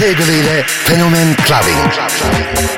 DJ Cable ile Fenomen Clubbing.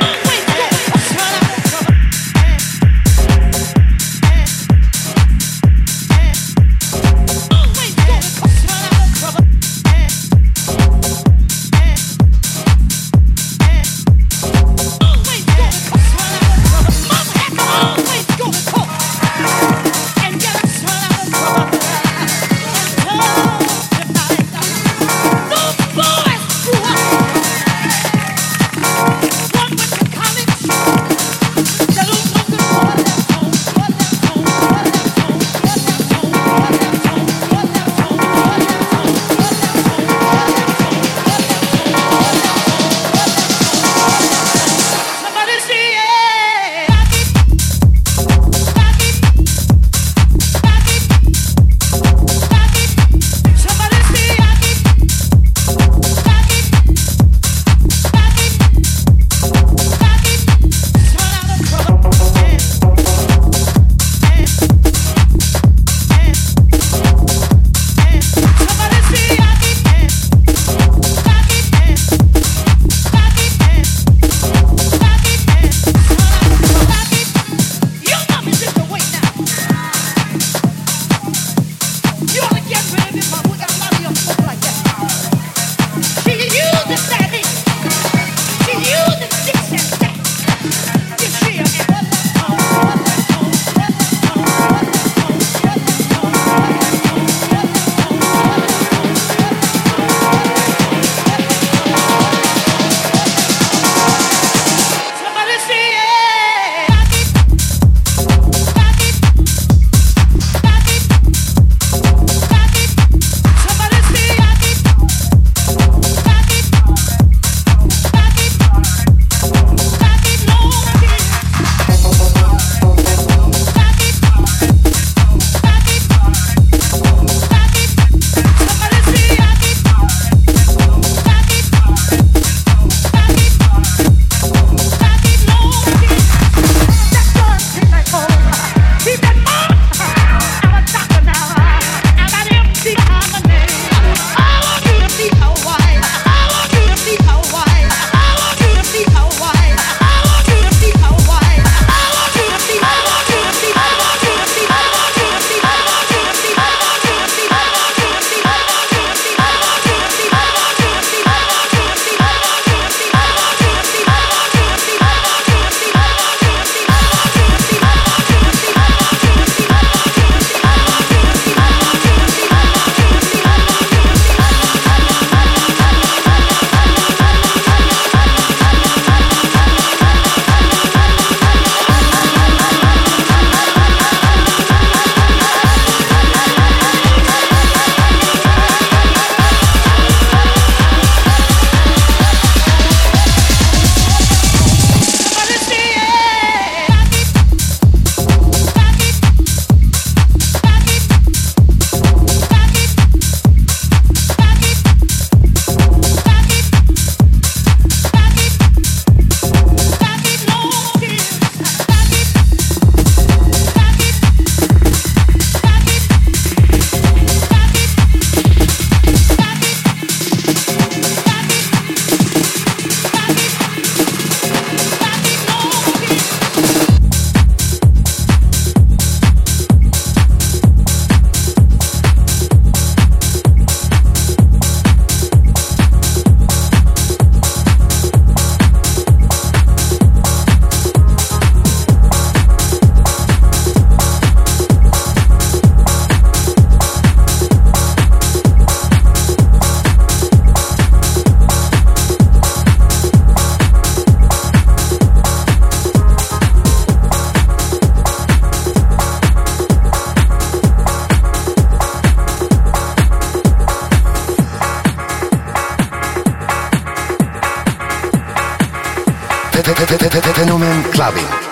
Fenomen Clubbing.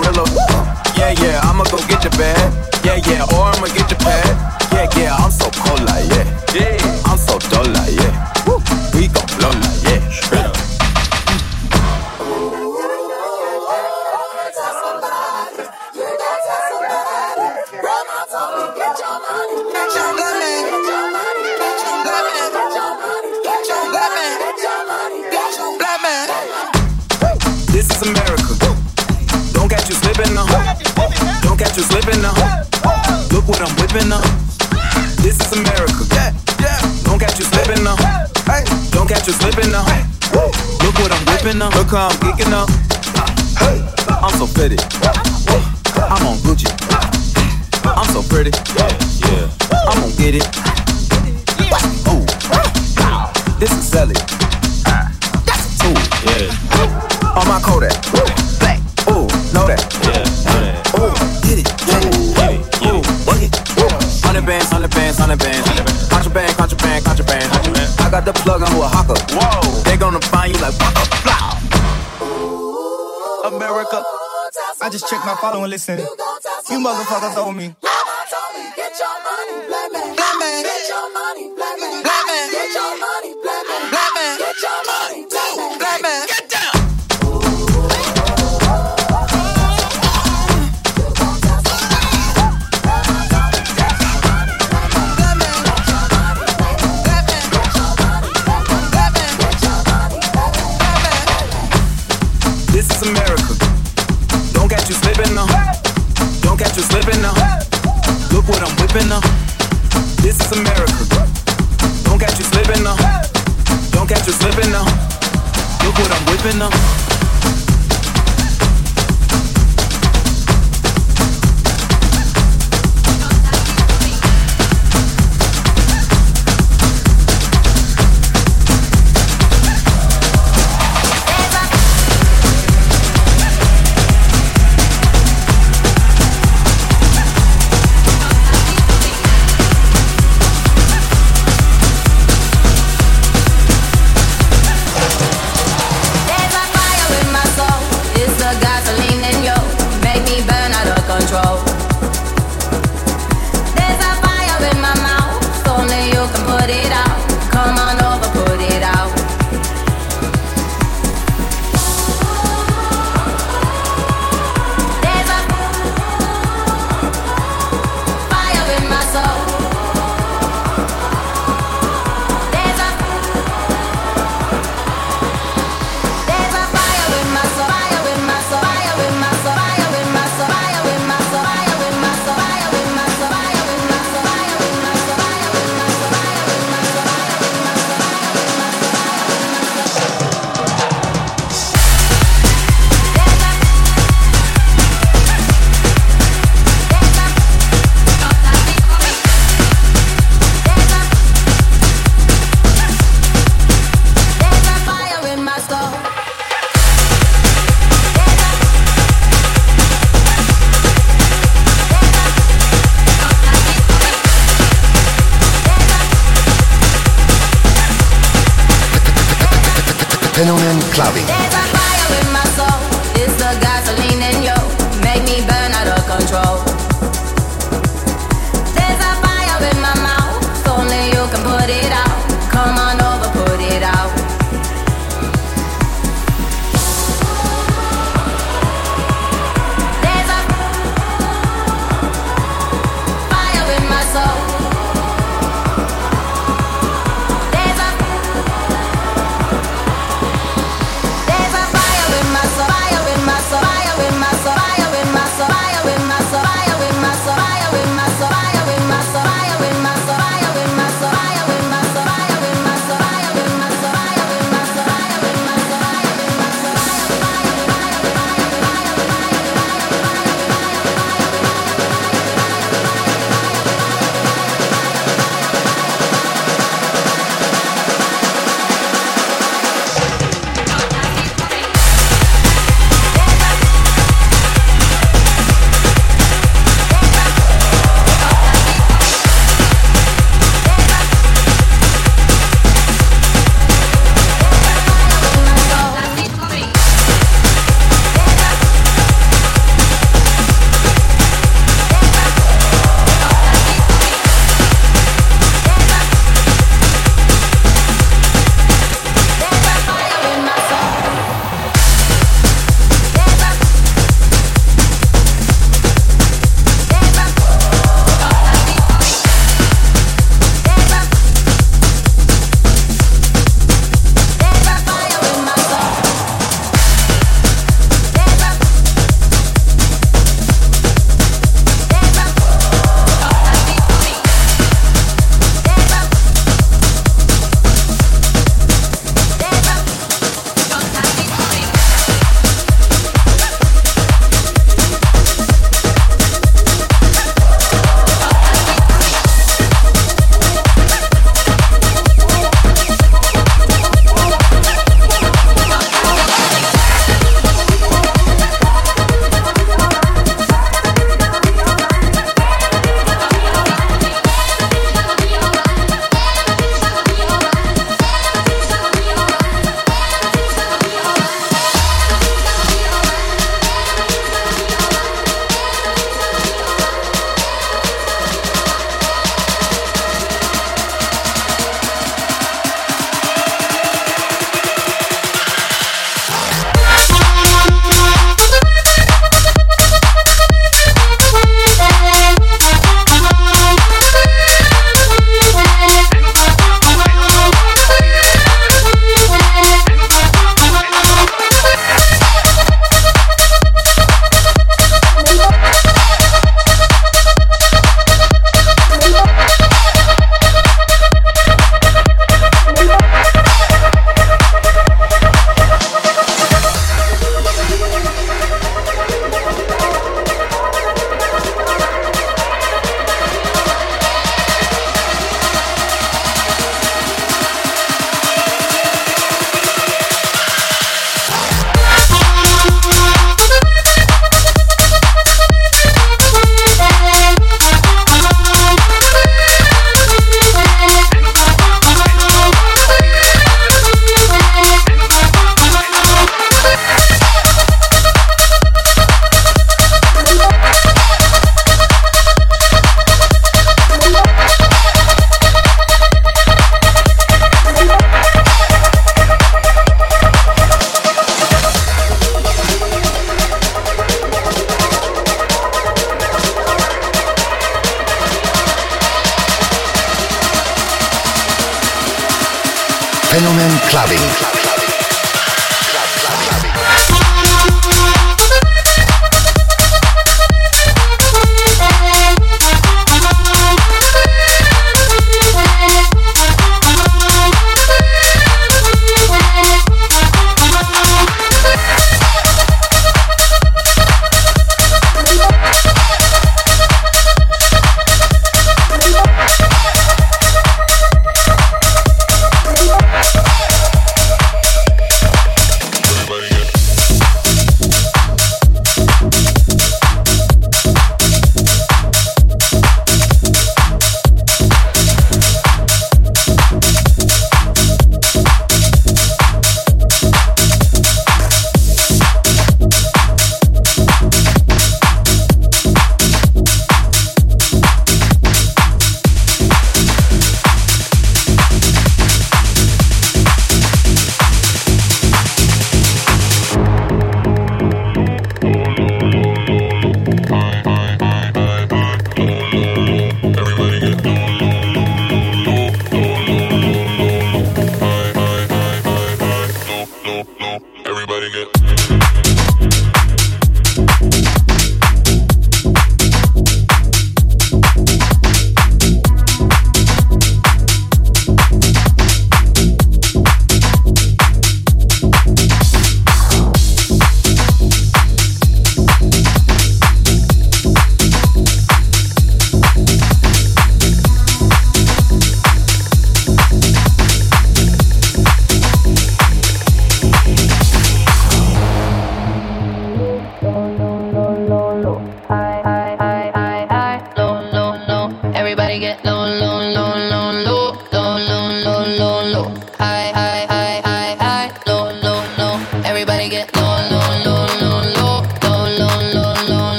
gorilla. Yeah, yeah, I'ma go get your bag. Yeah, yeah, or I'ma get your bed. Yeah, yeah, I'm you slipping now. Look what I'm whipping up. This is America. Yeah, yeah. Don't catch you slipping now. Hey, don't catch you slipping now. Look what I'm whipping up. Look how I'm geeking up. I'm so fitted. Whoa, they gonna find you like waka flow. America, I just checked my phone and listen. You motherfuckers owe me. Catch you slipping now. Look what I'm whipping now.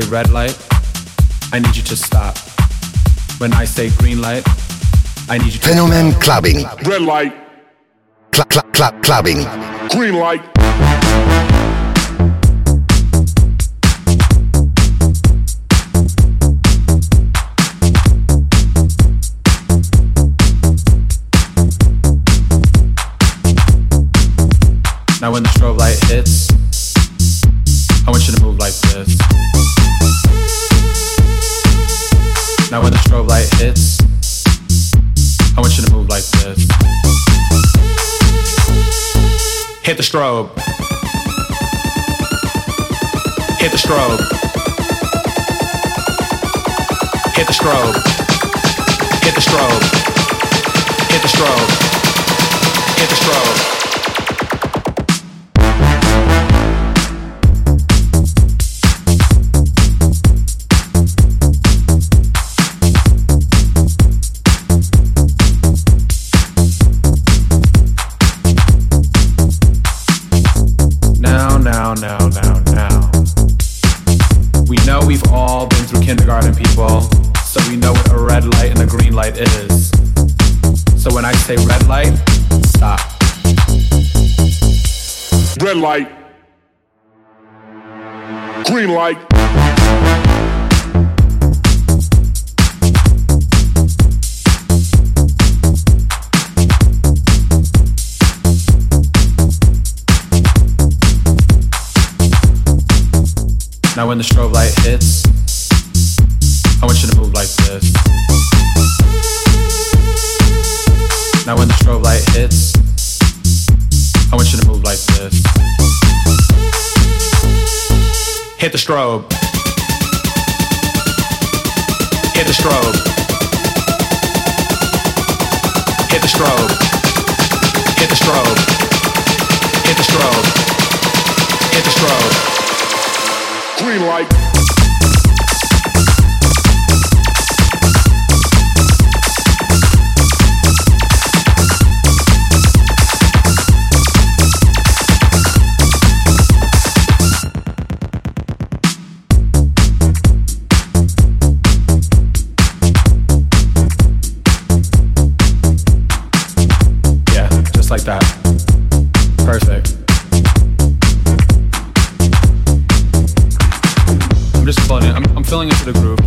say red light, I need you to stop. When I say green light, I need you to Fenomen stop. clubbing. Red light. Cl- cl- cl- clubbing. Green light. Hit the strobe. Hit the strobe. Hit the strobe. Green light. the groove.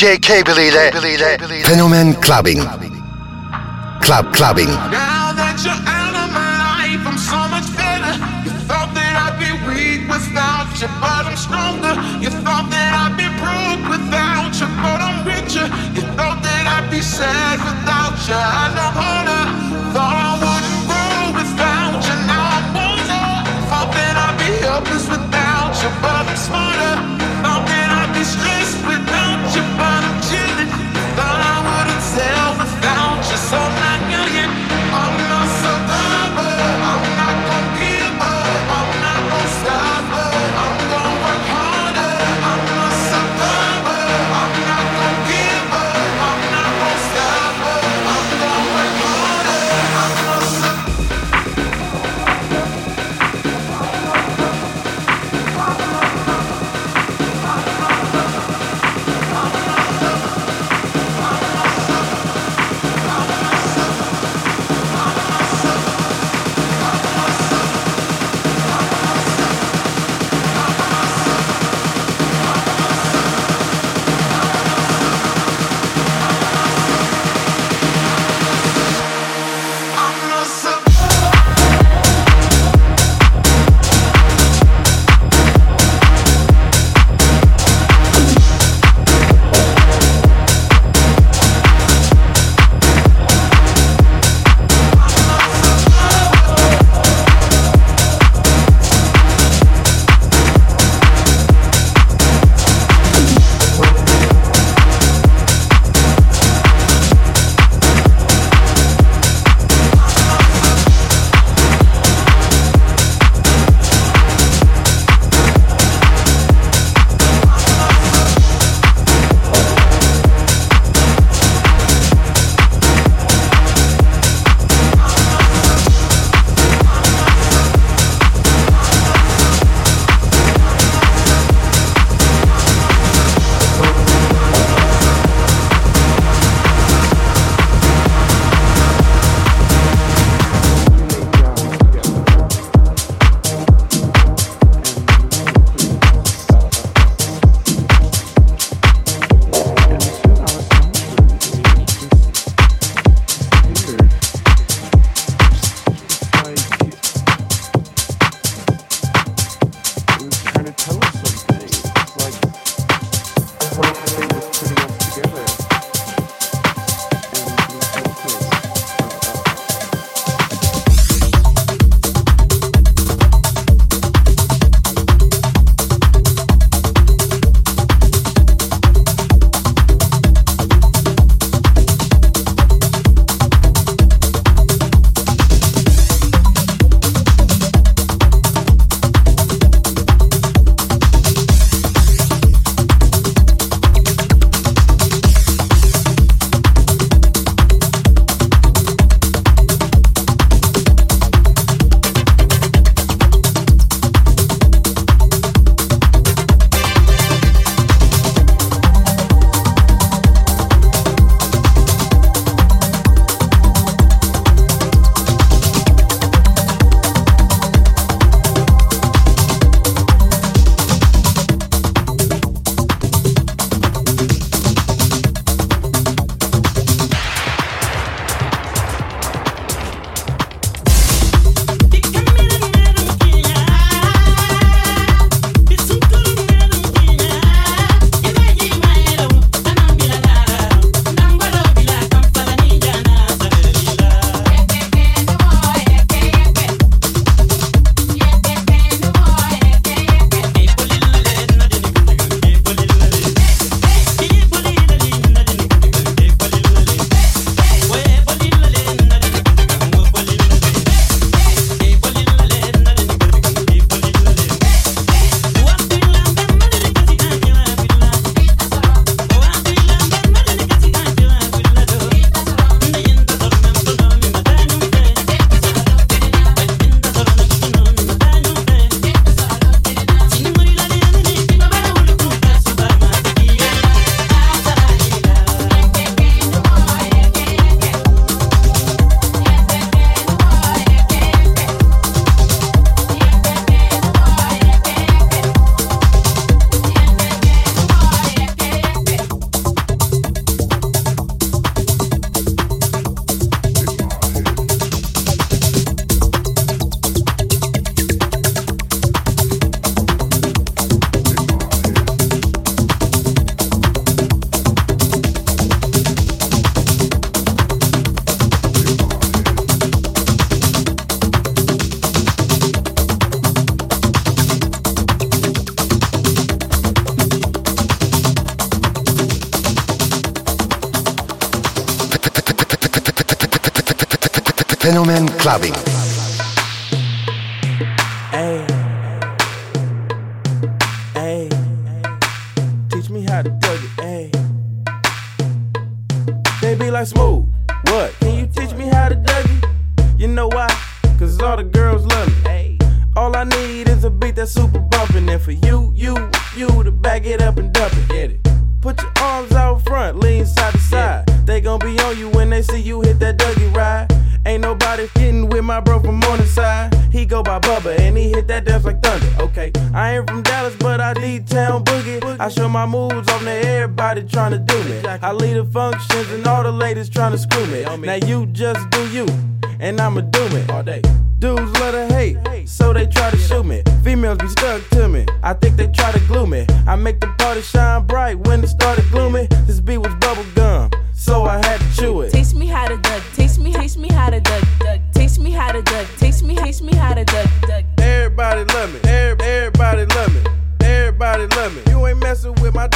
DJ Cable ile Fenomen Clubbing. Club Clubbing.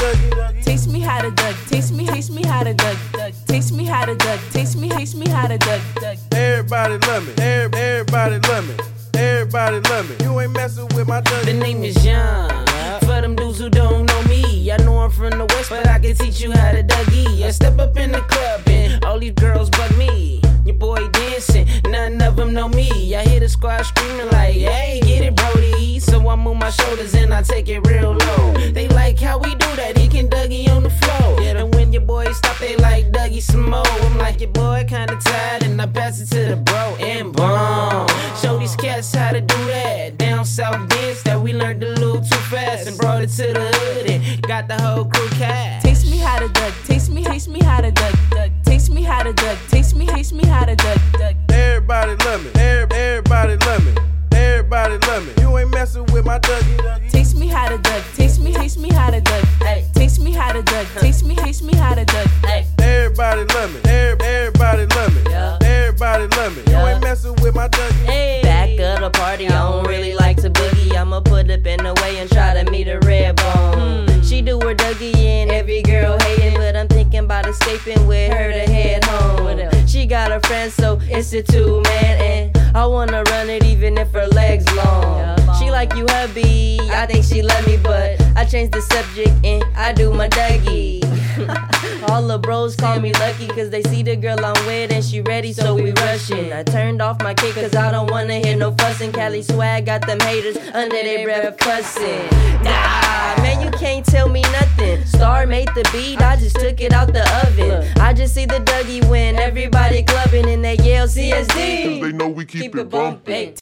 Messing with. Taste me how to duck. Taste me, taste me how to duck. duck. Taste me how to duck. Taste me, taste me how to duck. duck. Everybody love me, Every- everybody love me, everybody love me. You ain't messing with my Dougie. The name is John. For them dudes who don't know me, I know I'm from the west, but I can teach you how to Dougie. I step up in the club and all these girls bug me. Your boy dancing, none of them know me. I hear the squad screaming like, hey, get it, Brody. So I move my shoulders and I take it real low. They like how we do that, he can Dougie on the floor. And when your boys stop, they like Dougie some more. I'm like, your boy kinda tired, and I pass it to the bro and boom. Show these cats how to do that. Down south dance that we learned a little too fast and brought it to the hood and got the whole crew cast. Taste me how to duck. Taste me, taste me how to duck. duck. Taste me how to duck. Taste me, taste me how to duck. duck. Everybody love me, Every- everybody love me, everybody love me. You ain't messing with my Dougie. Taste me how to duck. Taste me, taste me how to duck. Hey. Taste me how to duck. Taste me, taste me how to duck. Hey. Everybody love me, Every- everybody love me, everybody love me. You ain't messing with my Dougie. Back of the party, I don't really like to boogie. I'ma put up in the way and try to meet a red bone. Hmm. She do her Dougie and every girl hating, but I'm thinking about escaping with her to head home. She got a friend, so it's a two man, and I wanna run it even if her legs long. She like you, hubby. I think she love me, but I change the subject and I do my Dougie. All the bros call me lucky cause they see the girl I'm with and she ready, so we rushing. I turned off my kick cause I don't wanna hear no fussing. Cali swag got them haters under their breath cussing. Nah, man, you can't tell me nothing. Star made the beat, I just took it out the oven. I just see the Dougie win, everybody clubbing and they yell CSD. They know we keep, it bumping.